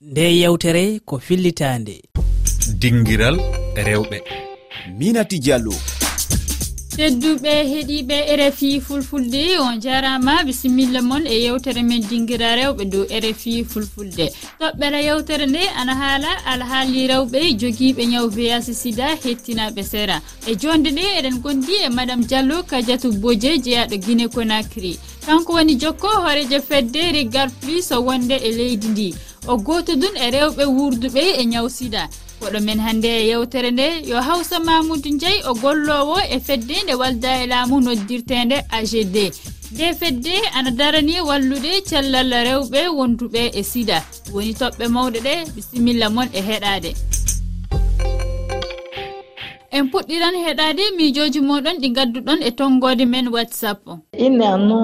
nde yewtere ko fillitande. Dinguiral rewɓe. Minati diallo. Tedduɓe heeɗiɓe rfi fulfulde on jarama. Bisimilla moon e yewtere men dinguira rewɓe dow rfi fulfulde. Toɓɓere yewtere nde ana haala alhaali rewɓe joguiɓe ñaw weyasi sida hettinaɓe sera. E jonde ɗe eɗen gondi e madame diallo kadiatou bodie jeeyaɗo guine conacry kanko woni jokko hoorejo fedde rigar plus o wonde e leydi ndi. o goto dun e rewɓe wurduɓe e ñaw sida goɗo men hannde e yewtere nde yo hawsa mamoudou ndiaye o gollowo e fedde nde walda e laamu noddirtende agd nde fedde ana darani wallude cellal rewɓe wonduɓe e sida. Woni toɓɓe mawɗe ɗe bisimilla moon e heɗade. En puɗɗiran heɗade miijoji moɗon ɗi gadduɗon e tonggode men whatsapp inne anno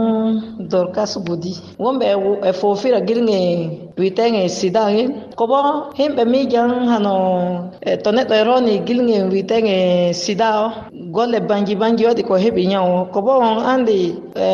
dorkas boudi wonɓe e, e fofira guirge witeŋe sida ŋin kobo himɓe miijan hano e, to neɗɗo e roni gilŋe witeŋe sida o golle banji banji waɗi ko heɓi ñawo kobo on andi e,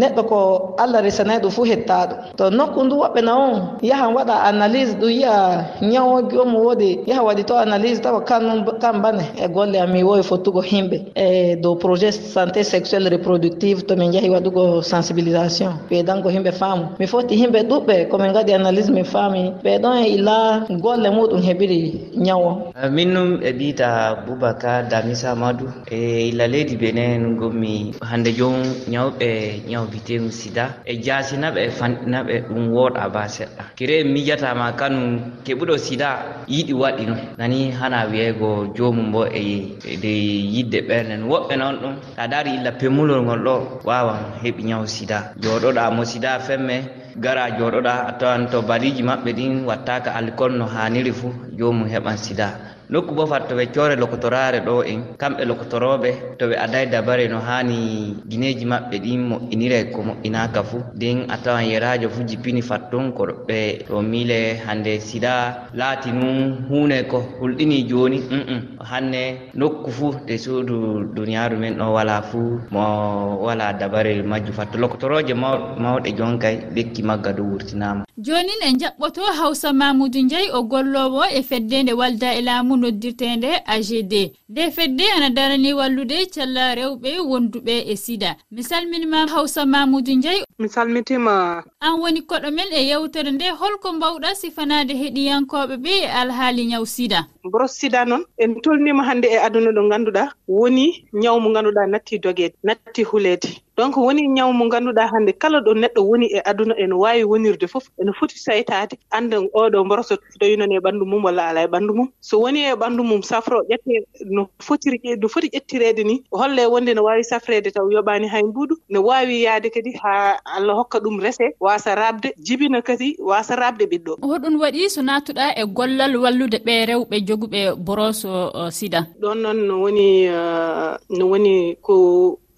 neɗɗo ko allah risanayi ɗum fuu hettaɗo. To nokku ndu woɓɓe na on yahan waɗa analyse ɗum yiya ñawoji omo woodi yaha waɗi to analyse tawa kanum kan bane. E golle am mi wowi fottugo himɓe. E dow projet santé sexuel reproductive to min jahi waɗugo sensibilisation. Wiyedan ko himɓe faamu. Mi foti himɓe ɗuɓɓe komin gaɗi analyse journalisme e faami ɓeɗon e illa golle muɗum heɓiri ñawo ah, min num ɓe mbiyta boubacar damisa amadou e illa leydi benen gommi hande jom ñawɓe ñawbitegu sida. E jasinaɓe e fanɗinaɓe ɗum wooɗa ba seɗɗa. Kire mijatama kanum keɓuɗo sida yiɗi waɗi no nani hana wiyego jomum bo e, e de yidde ɓernen woɓɓe noon ɗum ta dari illa pemmulol ngol ɗo wawan heeɓi ñaw sida. Joɗoɗa mo sida femme gara joɗoɗa a tawan to baliji maɓɓe ɗin wattaka alcool no haniri fuu jomum heɓan sida. nokku bo fat to ɓe coore lokotorare ɗo en kamɓe lokotoroɓe to ɓe aday dabare no hani guineji maɓɓe ɗin moƴƴinire ko moƴƴinaka fuu. Nden a tawan yerajo fuu jippini fatton koɗoɓɓe to miile hande sida laati nu hunde ko hulɗini joni um um hanne nokku fuu de suudu duniyaru men ɗo wala fuu mo wala dabare majjum. Fatto lokotoroje mawɗe jonkay lekki magga do wurtinama jonin en jaɓɓoto hawsa mamoudou ndiayi o gollowo e feddende walda e laamu noddirtende agd nde fedde ana darani wallude calla rewɓe wonduɓe e sida. Mi salminima hawsa mamoudou ndiayi mi salmitima. An woni koɗo men e yewtere nde holko mbawɗa sifanade heɗiyankoɓe ɓe e alhaali ñaw sida. Bros sida noon en tolnima hannde e aduna ɗo ngannduɗa. Woni ñaw mo ngannduɗa natti dogede natti huleede donc woni ñaw mo ngannduɗaa hannde kala ɗo neɗɗo woni e aduna ene waawi wonirde fof ene foti saytaade. Annda oɗo mboroso dayinani e ɓanndu mum walla alaa e ɓanndu mum. So woni e ɓanndu mum safro ƴettee no fotiri no foti ƴettireede ni holle wonde no waawi safreede taw yoɓaani hay mbuuɗu no waawi yahde kadi haa allah hokka ɗum resee waasa raabde jibina kadi waasa raabde ɓiɗɗo. Hoɗum waɗi so naatuɗaa e gollal wallude ɓe rewɓe joguɓe boroso sida. Ɗon noon no woni no woni ko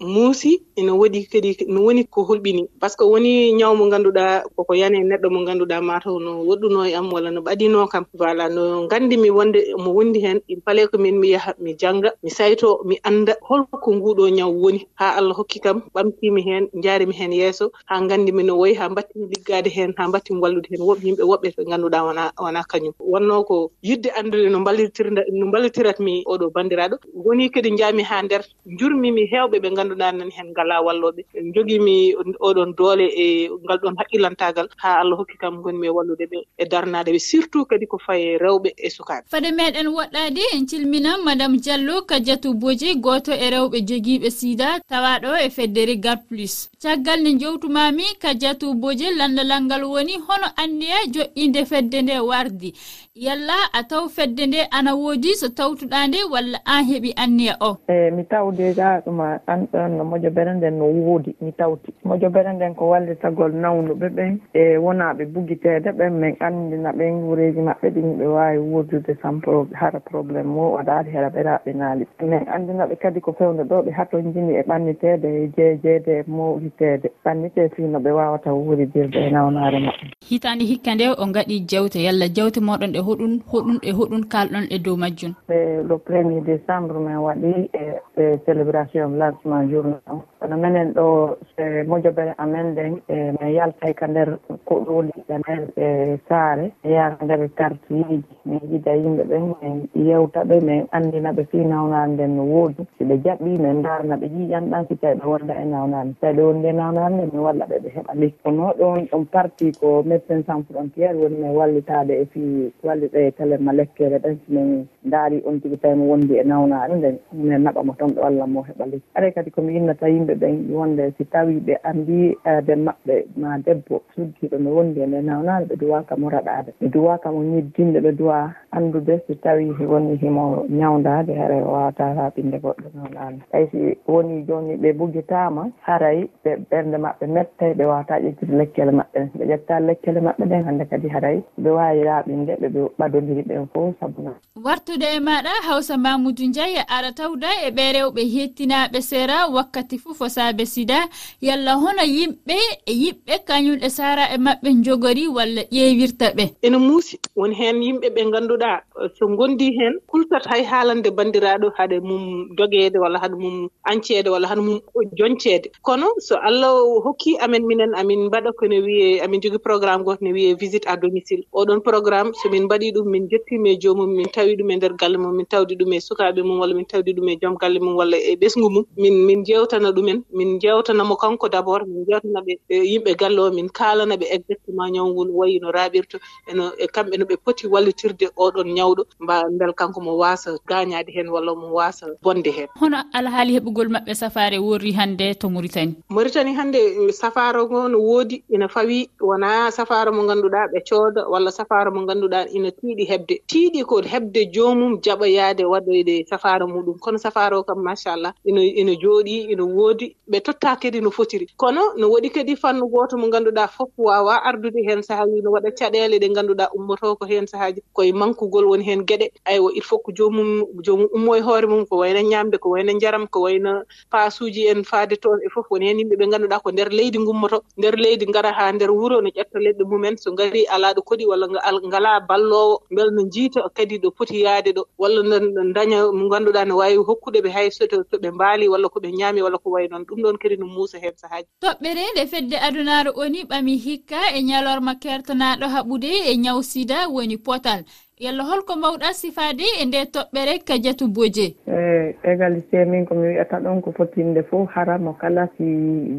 muusi ina waɗi kadi no woni ko holɓini par ce que woni ñaw mo ngannduɗaa koko yani neɗɗo mo ngannduɗaa mataw no woɗɗuno e am walla no ɓadino kam. Voilà no nganndimi wonde mo wondi heen il fallait ko min mi yaha mi jannga mi sayto mi annda. Holko nguuɗo ñaw woni haa allah hokki kam ɓamtiimi heen njaarimi heen yeeso haa nganndimi no woyi haa mbattimi liggaade heen haa mbattimi wallude heen woɓ yimɓe woɓɓe ɓe ngannduɗaa wona wona kañum. Wonnoo ko yidde anndude no mballitirda no mballitiratmi oɗo banndiraaɗo. Woni kadi njaami haa nder njurmimi heewɓe ɓe ngannduɗaa nani heen kala walloɓe. En jogimi oɗon doole e ngal ɗon haqillantagal ha allah hokki kam gonmi e wallude ɓe e darnade ɓe. Surtout kadi ko faye rewɓe e sukaɓe fade meɗen woɗɗade en calminan madame diallo kadiatou boji goto e rewɓe joguiɓe sida tawaɗo e feddere gar plus. Caggal nde jowtumami kadiatou boji landalal ngal woni hono anniya joƴƴinde fedde nde wardi. Yalla a taw fedde nde ana woodi so tawtuɗa nde walla an heeɓi anniya o? Eyi mi taw déjà ɗuma an ɗon no moƴo bere bere nden no woodi mi tawti. Moƴo bere nden ko wallitagol nawnuɓe ɓen e wonaaɓe bugiteede ɓen min anndina ɓen wureeji maɓɓe ɗin ɓe waawi wurdude tan hara probléme o waɗaade hara ɓeraaɓe naali min anndina ɓe kadi ko fewnde ɗo ɓe haton jini e ɓanniteede e jeejeede e mawɗiteede ɓannitee fiino ɓe waawata wuuridirde e nawnaare maɓɓe. Hitaande hikka nde o ngaɗi jewte. Yalla jewte moɗon e hoɗum hoɗum e hoɗum kalɗon e dow majjum le premier décembre min waɗi e, e célébration lancement journal kono minen ɗo e mojobere amen nden e min yaltay ka nder koɗoli e ɗanen e saare. E yaha ka nder quartierji min yida yimɓe ɓen min yewta ɓe min anndina ɓe fii nawnare nden no woodi. Si ɓe jaɓɓi min ndaarna ɓe yiyan ɗan si tawi ɓe wonda e nawnare so tawi ɓe wondi e nawnare nde min walla ɓe ɓe heɓa lekki kono ɗon ɗon parti ko médecin sans frontiére woni min wallitaade e fii walliɗo e telema lekkere ɗen. So min ndaari on tigi tawi mo wondi e nawnare nden minen naɓamo toon ɓe walla mo heɓa lekki aɗa e kadi komi innata yimɓe yimɓe ɓen wonde si tawi ɓe anndi aade maɓɓe ma debbo suddiɗo no wondi e nde nawnani ɓe duwa kamo raɗade ɓe duwa kamo ñiddinde ɓe duwa anndude si tawi woni himo ñawdade hara wawata raɓinde goɗɗo nawnani tawi si woni joni ɓe bogitama haray ɓe ɓernde maɓɓe mettay ɓe wawata ƴettude lekkele maɓɓe. Ɓe ƴetta lekkele maɓɓe ɗen hannde kadi haray ɓe wawi raɓinde ɓeɓe ɓadodiri ɓen fof sabuna wartude e maɗa hawsa mamoudou ndiaye aɗa tawda e ɓe rewɓe hettinaɓe seera wakkati foof fosabe sida yalla hono yimɓe e yiɓɓe kañumɗe sara e maɓɓe jogori walla ƴeewirta ɓe. Ene muusi woni heen yimɓe ɓe ngannduɗa so gondi heen kultat hay haalande banndiraaɗo haɗa mum dogeede walla haɗa mum anceede walla haɗa mum jonceede. Kono so allah hokki amen minen amin mbaɗa kone wiye amin jogii programme goto ne wiye visite à domicile. Oɗon programme somin mbaɗi ɗum min jettiima e joomum min tawi ɗum e nder galle mum min tawdi ɗum e sukaaɓe mum walla min tawdi ɗum e joom galle mum walla e ɓesngu mum. Min min jewtana ɗum e men min jewtanamo kanko d' abord min jewtana ɓe yimɓe galle o min kaalana ɓe exactement :fra ñawgol wayi no raaɓirta eno e kamɓe no ɓe poti wallitirde oɗon ñawɗo mba beel kanko mo waasa gañaade heen walla mo waasa bonde heen. Hono alhaali heɓugol maɓɓe safaare worri hannde to maritani maritani hannde eh, safaara ngo no woodi ina fawi wonaa safaara mo ngannduɗaa ɓe cooda walla safaara mo ngannduɗaa ina tiiɗi heɓde. Tiiɗi ko heɓde joomum jaɓoyaade waɗoyde safaara muɗum. Kono safaara o kam machallah ina ina jooɗi ina woodi foti ɓe totta kadi no fotiri. Kono no waɗi kadi fannu gooto mo ngannduɗaa fof wawa ardude heen sahaaji no waɗa caɗeele ɗe ngannduɗaa ummoto ko heen sahaaji koye mankugol woni heen geɗe. Aywa il faut ko joomum joomum ummo e hoore mum ko wayno ñaamde ko wayno njaram ko wayno paasuuji en faade toon e fof. Woni heen yimɓe ɓe ngannduɗaa ko nder leydi ngummoto nder leydi ngara haa nder wuro no ƴetta leɗɗe mumen so ngari alaa ɗo koɗi walla ngalaa balloowo mbel no njiita kadi ɗo poti yaade ɗo. Walla no daña mo ngannduɗaa no waawi hokkude ɓe hay soto to ɓe mbaali walla ko ɓe ñaami walla ko way way noon ɗum ɗon kadi no muusa heen sahaaji toɓɓere nde fedde adunaaro oni ɓami hikka e ñalorma kertanaaɗo haɓude e ñaw sida woni potal. Yallo holko mbawɗa sifaade e nde toɓɓere kadiatou boje. E égalité min komi wiyata ɗon ko fotinde fof haramo kala si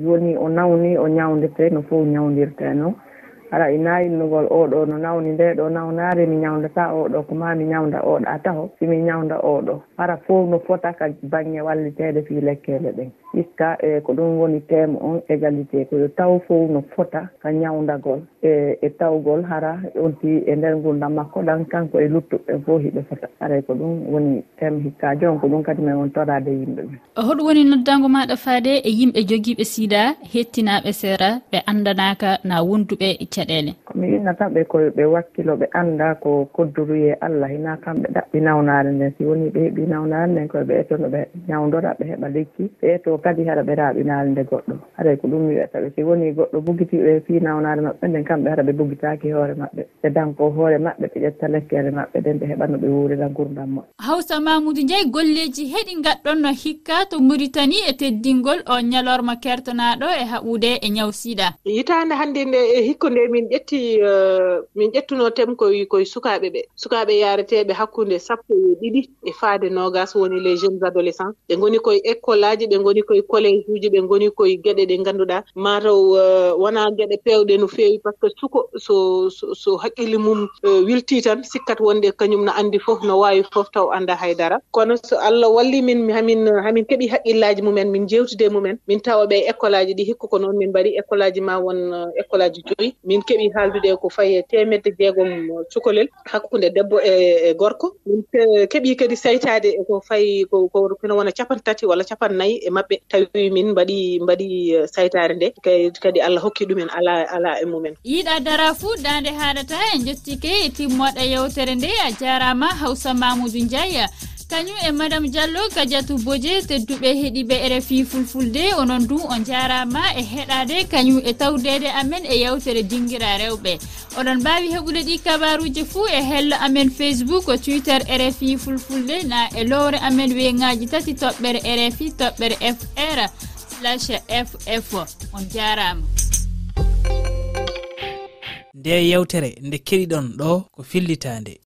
woni o nawni o ñawndirte no fof ñawdirte noon ara i inngol oɗo no nawni nde ɗo nawnaare mi ñawdata oɗo ko ma mi ñawda oɗa taho simi ñawda oɗo. hara fof no fota ka baŋnge walliteede fii lekkeele ɗen. Hikka e ko ɗum woni téme on égalité. Ko yo taw fof no fota ka ñawdagol e e tawgol hara onti e ndeer ngurdam makko ɗan kanko e luttuɓe fof hiɓe fota. Haray ko ɗum woni téme hikka on ko ɗum kadi min on torade yimɓe ɓe. Hoɗum woni noddago maɗa faade e yimɓe jogiiɓe sida hettinaɓe seera ɓe andanaka na wonduɓe caɗele mi winna kamɓe koye ɓe wakkilo ɓe annda ko kodduruye allah. Hina kamɓe ɗaɓɓi nawnaare nden. Si woni ɓe heeɓi nawnaare nden koye ɓe ettono ɓe ñawdora ɓe heɓa lekki. Ɓe eto kadi haɗa ɓe raaɓinaare nde goɗɗo. Haɗay e ko ɗum wiyata ɓe. Si woni goɗɗo bugitiɓe fi nawnaare maɓɓe nden kamɓe hara ɓe bogitaaki hoore maɓɓe. Ɓe danko hoore maɓɓe ɓe ƴetta lekkere maɓɓe nden ɓe heɓa no ɓe wuurira gurdam maɓɓe. Hawsa mamoudou ndiaye golleji heɗi ngaɗɗonno hikka to maritani e teddingol o ñalorma kertanaɗo e haɓude e ñaw siɗa yitande hannde nde e hikku nde e min ƴetti Eh, min ƴettuno tem koy koye sukaɓe ɓe. Sukaɓe yareteɓe hakkude sappo e ɗiɗi e faade nogas woni les jeunes adolescents. Ɓe goni koye école aji ɓe goni koye collége uji ɓe goni koye gueɗe ɗe ganduɗa mataw eh, wona gueɗe pewɗe no feewi par ce que suko so so haqqille mum eh, wilti tan sikkat wonde kañum no andi fof no wawi fof taw anda haydara. Kono so allah walli min hamin hamin keeɓi haqqillaji mumen min jewtide mumen. Min tawa ɓe école aji ɗi hikka ko noon min mbaɗi école aji ma won école aji joyyi min keeɓi haaldude haaldude ko faye temedde jeegom cukalel hakkude debbo e, e gorko. Min keeɓi kadi saytade e ko fayi kono wona capan tati walla capan nayyi e maɓɓe. Tawi min mbaɗi mbaɗi e, saytare nde. Kadi allah hokki ɗumen ala ala e mumen. Yiiɗa dara fuu dande haɗata en jettike e timmoɗe yewtere nde a jarama hawsa mamoudou ndiaye kañum e madame diallo kadiatou bodie tedduɓe heeɗiɓe rfi fulfulde. Onon du on jarama e heɗade kañum e tawdede amen e yewtere dinguira rewɓe. Oɗon mbawi heɓude ɗi kabaruji fuu e hello amen facebook twitter rfi fulfulde na e lowre amen weyngaji tati toɓɓere rfi toɓɓere fr slash ff on jarama. Nde yewtere nde keɗiɗon ɗo ko fillitande.